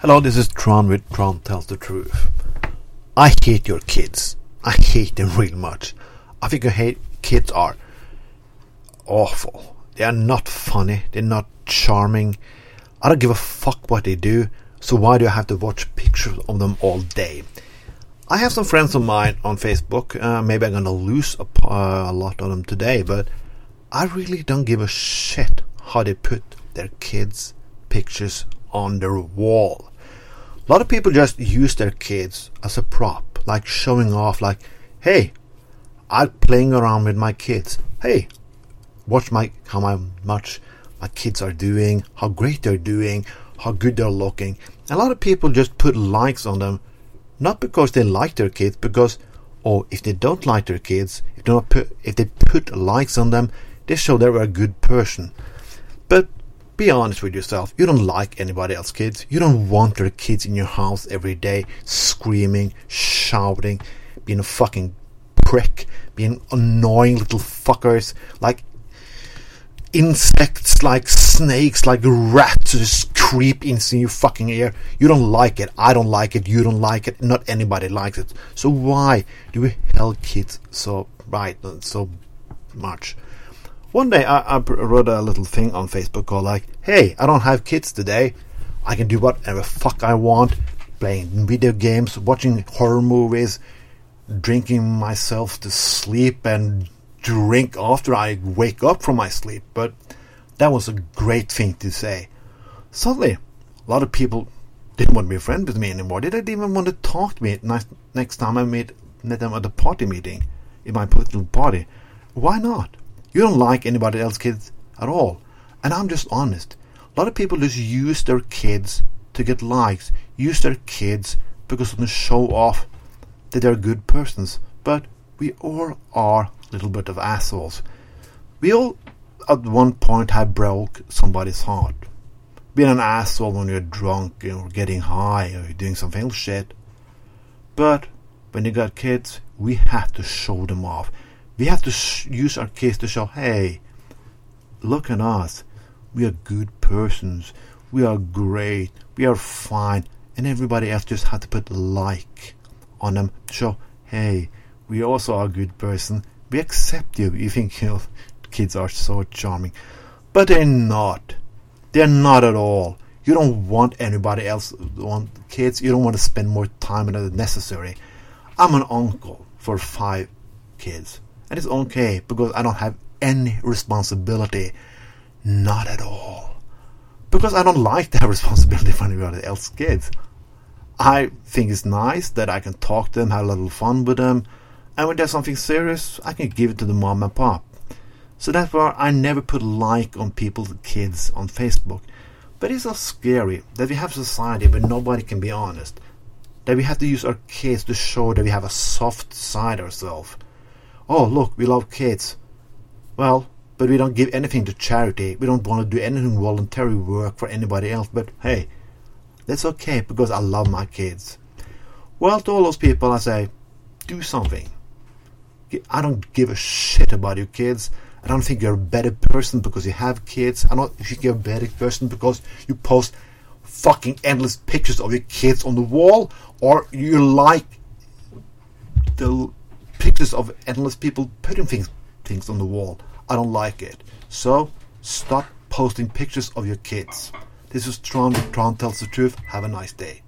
Hello, this is Trond with Trond Tells the Truth. I hate your kids. I hate them real much. I think your hate kids are awful. They are not funny. They're not charming. I don't give a fuck what they do. So why do I have to watch pictures of them all day? I have some friends of mine on Facebook. Uh, maybe I'm gonna lose a, uh, a lot of them today, but I really don't give a shit how they put their kids' pictures on their wall. A lot of people just use their kids as a prop, like showing off, like, hey, I'm playing around with my kids. Hey, watch my how my, much my kids are doing, how great they're doing, how good they're looking. A lot of people just put likes on them, not because they like their kids, because or if they don't like their kids, if they put if they put likes on them, they show they're a good person. But be honest with yourself. You don't like anybody else's kids. You don't want their kids in your house every day, screaming, shouting, being a fucking prick, being annoying little fuckers. Like insects, like snakes, like rats just creep into your fucking ear. You don't like it. I don't like it. You don't like it. Not anybody likes it. So why do we hell kids so right so much? One day I, I wrote a little thing on Facebook called like, "Hey, I don't have kids today. I can do whatever fuck I want, playing video games, watching horror movies, drinking myself to sleep, and drink after I wake up from my sleep." But that was a great thing to say. Suddenly, a lot of people didn't want to be friends with me anymore. They didn't even want to talk to me next time I met, met them at a party meeting, in my political party. Why not? You don't like anybody else's kids at all. And I'm just honest. A lot of people just use their kids to get likes, use their kids because of the show off that they're good persons. But we all are a little bit of assholes. We all at one point have broke somebody's heart. Being an asshole when you're drunk or getting high or doing some something shit. But when you got kids, we have to show them off. We have to use our case to show, hey, look at us. We are good persons. We are great. We are fine. And everybody else just had to put like on them to show, hey, we also are a good person. We accept you. You think you know, kids are so charming. But they're not. They're not at all. You don't want anybody else want kids. You don't want to spend more time than necessary. I'm an uncle for five kids. And it's okay because I don't have any responsibility. Not at all. Because I don't like to have responsibility for anybody else's kids. I think it's nice that I can talk to them, have a little fun with them, and when there's something serious, I can give it to the mom and pop. So that's why I never put like on people's kids on Facebook. But it's so scary that we have society where nobody can be honest. That we have to use our kids to show that we have a soft side ourselves oh, look, we love kids. Well, but we don't give anything to charity. We don't want to do anything voluntary work for anybody else. But hey, that's okay because I love my kids. Well, to all those people, I say, do something. I don't give a shit about your kids. I don't think you're a better person because you have kids. I don't think you're a better person because you post fucking endless pictures of your kids on the wall or you like the pictures of endless people putting things things on the wall. I don't like it. So stop posting pictures of your kids. This is Trond. Trond tells the truth. Have a nice day.